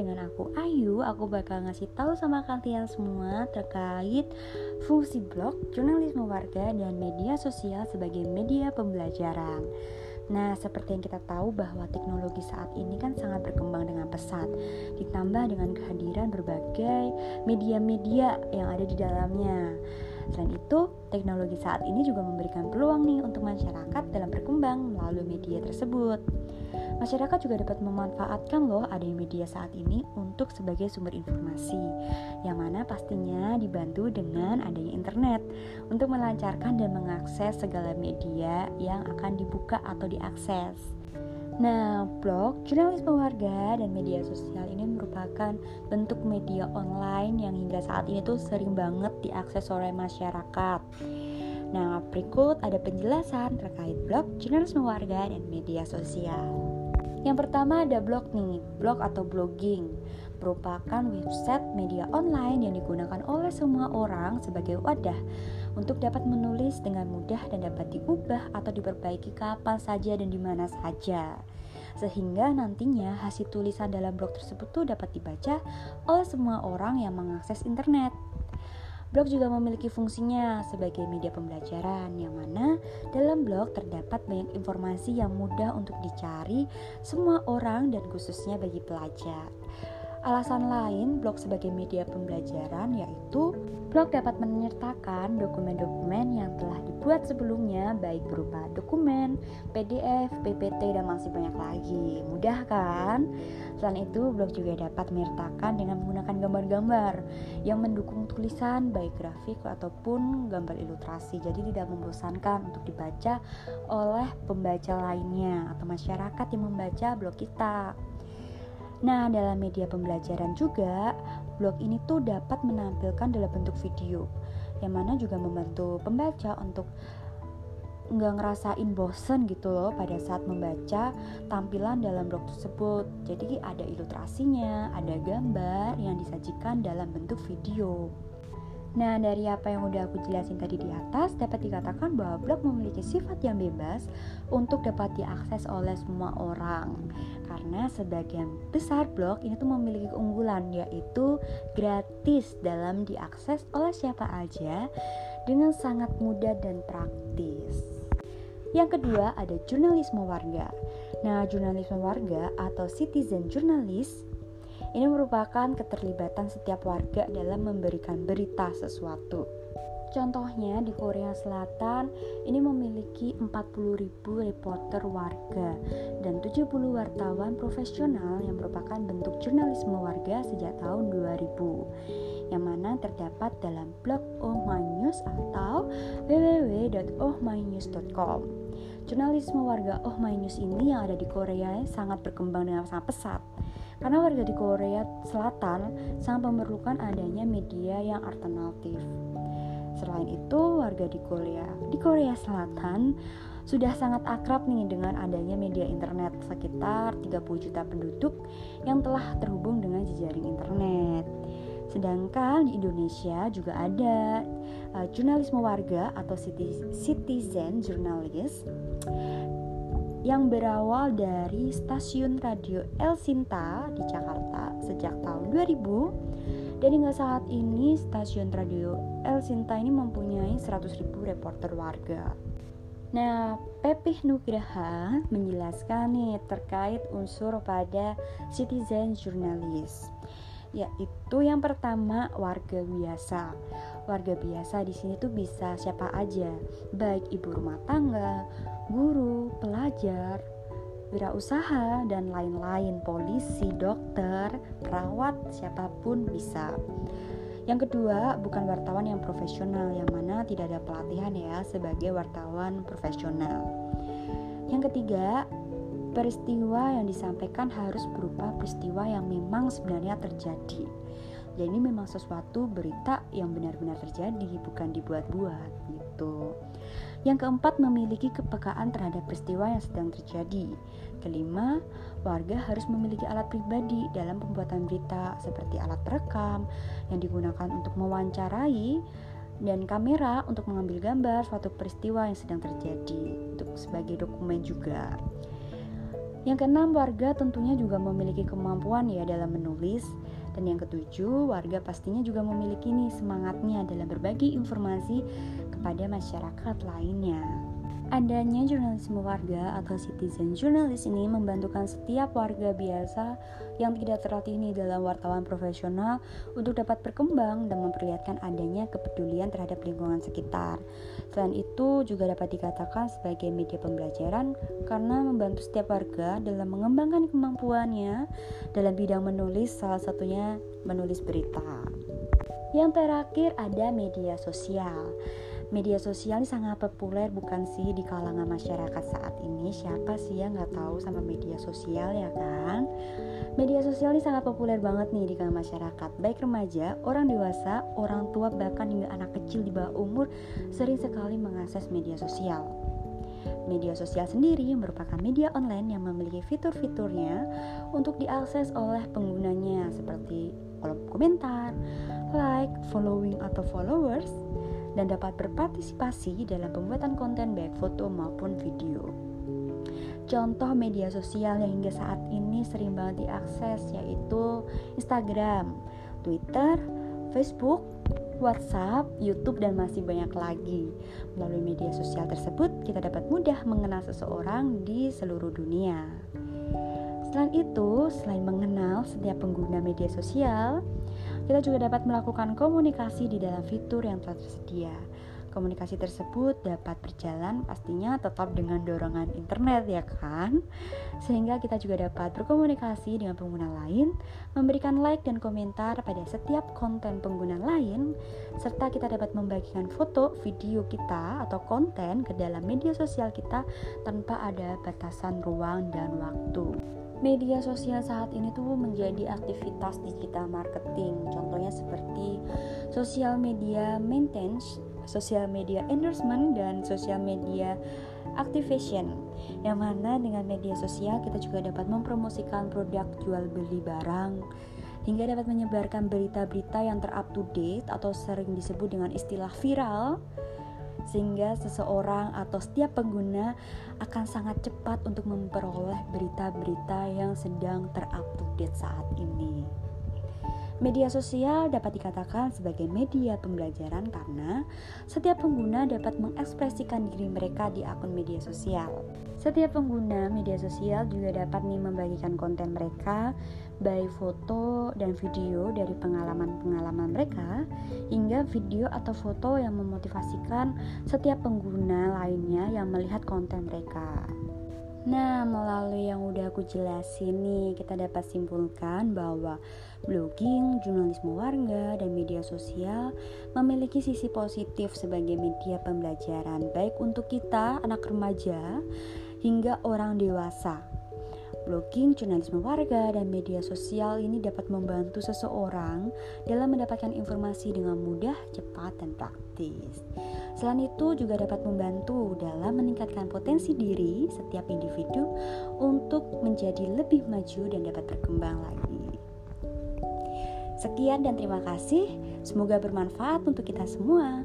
dengan aku Ayu, aku bakal ngasih tahu sama kalian semua terkait fungsi blog, jurnalisme warga, dan media sosial sebagai media pembelajaran. Nah, seperti yang kita tahu bahwa teknologi saat ini kan sangat berkembang dengan pesat, ditambah dengan kehadiran berbagai media-media yang ada di dalamnya. Selain itu, teknologi saat ini juga memberikan peluang nih untuk masyarakat dalam berkembang melalui media tersebut. Masyarakat juga dapat memanfaatkan loh adanya media saat ini untuk sebagai sumber informasi, yang mana pastinya dibantu dengan adanya internet untuk melancarkan dan mengakses segala media yang akan dibuka atau diakses. Nah, blog, jurnalisme warga, dan media sosial ini merupakan bentuk media online yang hingga saat ini tuh sering banget diakses oleh masyarakat. Nah, berikut ada penjelasan terkait blog, jurnalisme warga, dan media sosial. Yang pertama ada blog nih, blog atau blogging merupakan website media online yang digunakan oleh semua orang sebagai wadah untuk dapat menulis dengan mudah dan dapat diubah atau diperbaiki kapan saja dan di mana saja. Sehingga nantinya hasil tulisan dalam blog tersebut tuh dapat dibaca oleh semua orang yang mengakses internet. Blog juga memiliki fungsinya sebagai media pembelajaran yang mana dalam blog terdapat banyak informasi yang mudah untuk dicari semua orang dan khususnya bagi pelajar. Alasan lain blog sebagai media pembelajaran yaitu blog dapat menyertakan dokumen-dokumen yang telah dibuat sebelumnya baik berupa dokumen, PDF, PPT dan masih banyak lagi. Mudah kan? Selain itu, blog juga dapat menyertakan dengan menggunakan gambar-gambar yang mendukung tulisan baik grafik ataupun gambar ilustrasi. Jadi tidak membosankan untuk dibaca oleh pembaca lainnya atau masyarakat yang membaca blog kita. Nah, dalam media pembelajaran juga, blog ini tuh dapat menampilkan dalam bentuk video, yang mana juga membantu pembaca untuk nggak ngerasain bosen gitu loh pada saat membaca tampilan dalam blog tersebut. Jadi ada ilustrasinya, ada gambar yang disajikan dalam bentuk video. Nah, dari apa yang udah aku jelasin tadi di atas, dapat dikatakan bahwa blog memiliki sifat yang bebas untuk dapat diakses oleh semua orang. Karena sebagian besar blog ini tuh memiliki keunggulan yaitu gratis dalam diakses oleh siapa aja dengan sangat mudah dan praktis. Yang kedua ada jurnalisme warga. Nah, jurnalisme warga atau citizen journalist ini merupakan keterlibatan setiap warga dalam memberikan berita sesuatu. Contohnya di Korea Selatan ini memiliki 40.000 reporter warga dan 70 wartawan profesional yang merupakan bentuk jurnalisme warga sejak tahun 2000 yang mana terdapat dalam blog Oh My News atau www.ohmynews.com. Jurnalisme warga Oh My News ini yang ada di Korea sangat berkembang dengan sangat pesat karena warga di Korea Selatan sangat memerlukan adanya media yang alternatif. Selain itu, warga di Korea di Korea Selatan sudah sangat akrab nih dengan adanya media internet sekitar 30 juta penduduk yang telah terhubung dengan jejaring internet. Sedangkan di Indonesia juga ada uh, jurnalisme warga atau citizen journalist yang berawal dari stasiun radio El Sinta di Jakarta sejak tahun 2000 dan hingga saat ini stasiun radio El Sinta ini mempunyai 100.000 reporter warga. Nah, Pepih Nugraha menjelaskan nih terkait unsur pada citizen journalist yaitu yang pertama warga biasa. Warga biasa di sini tuh bisa siapa aja, baik ibu rumah tangga, guru, pelajar, wirausaha dan lain-lain, polisi, dokter, perawat, siapa pun bisa. Yang kedua, bukan wartawan yang profesional yang mana tidak ada pelatihan ya sebagai wartawan profesional. Yang ketiga, peristiwa yang disampaikan harus berupa peristiwa yang memang sebenarnya terjadi. Jadi ini memang sesuatu berita yang benar-benar terjadi, bukan dibuat-buat gitu. Yang keempat, memiliki kepekaan terhadap peristiwa yang sedang terjadi. Kelima, warga harus memiliki alat pribadi dalam pembuatan berita seperti alat perekam yang digunakan untuk mewawancarai dan kamera untuk mengambil gambar suatu peristiwa yang sedang terjadi untuk sebagai dokumen juga. Yang keenam, warga tentunya juga memiliki kemampuan ya dalam menulis. Dan yang ketujuh, warga pastinya juga memiliki nih semangatnya dalam berbagi informasi kepada masyarakat lainnya. Adanya jurnalisme warga atau citizen journalist ini membantukan setiap warga biasa yang tidak terlatih ini dalam wartawan profesional untuk dapat berkembang dan memperlihatkan adanya kepedulian terhadap lingkungan sekitar. Selain itu juga dapat dikatakan sebagai media pembelajaran karena membantu setiap warga dalam mengembangkan kemampuannya dalam bidang menulis salah satunya menulis berita. Yang terakhir ada media sosial. Media sosial ini sangat populer bukan sih di kalangan masyarakat saat ini? Siapa sih yang nggak tahu sama media sosial ya kan? Media sosial ini sangat populer banget nih di kalangan masyarakat. Baik remaja, orang dewasa, orang tua bahkan hingga anak kecil di bawah umur Sering sekali mengakses media sosial. Media sosial sendiri merupakan media online yang memiliki fitur-fiturnya untuk diakses oleh penggunanya seperti kolom komentar, like, following atau followers, dan dapat berpartisipasi dalam pembuatan konten baik foto maupun video. Contoh media sosial yang hingga saat ini sering banget diakses yaitu Instagram, Twitter, Facebook, WhatsApp, YouTube, dan masih banyak lagi. Melalui media sosial tersebut, kita dapat mudah mengenal seseorang di seluruh dunia. Selain itu, selain mengenal setiap pengguna media sosial, kita juga dapat melakukan komunikasi di dalam fitur yang telah tersedia. Komunikasi tersebut dapat berjalan pastinya tetap dengan dorongan internet ya kan? Sehingga kita juga dapat berkomunikasi dengan pengguna lain, memberikan like dan komentar pada setiap konten pengguna lain, serta kita dapat membagikan foto, video kita atau konten ke dalam media sosial kita tanpa ada batasan ruang dan waktu media sosial saat ini tuh menjadi aktivitas digital marketing. Contohnya seperti sosial media maintenance, sosial media endorsement dan sosial media activation. Yang mana dengan media sosial kita juga dapat mempromosikan produk jual beli barang hingga dapat menyebarkan berita-berita yang terup to date atau sering disebut dengan istilah viral sehingga seseorang atau setiap pengguna akan sangat cepat untuk memperoleh berita-berita yang sedang terupdate saat ini. Media sosial dapat dikatakan sebagai media pembelajaran karena setiap pengguna dapat mengekspresikan diri mereka di akun media sosial. Setiap pengguna media sosial juga dapat nih membagikan konten mereka, baik foto dan video dari pengalaman-pengalaman mereka, hingga video atau foto yang memotivasikan setiap pengguna lainnya yang melihat konten mereka. Nah, melalui yang udah aku jelasin nih, kita dapat simpulkan bahwa blogging, jurnalisme warga, dan media sosial memiliki sisi positif sebagai media pembelajaran baik untuk kita, anak remaja, hingga orang dewasa. Blogging, jurnalisme warga, dan media sosial ini dapat membantu seseorang dalam mendapatkan informasi dengan mudah, cepat, dan praktis. Selain itu, juga dapat membantu dalam meningkatkan potensi diri setiap individu untuk menjadi lebih maju dan dapat berkembang lagi. Sekian dan terima kasih. Semoga bermanfaat untuk kita semua.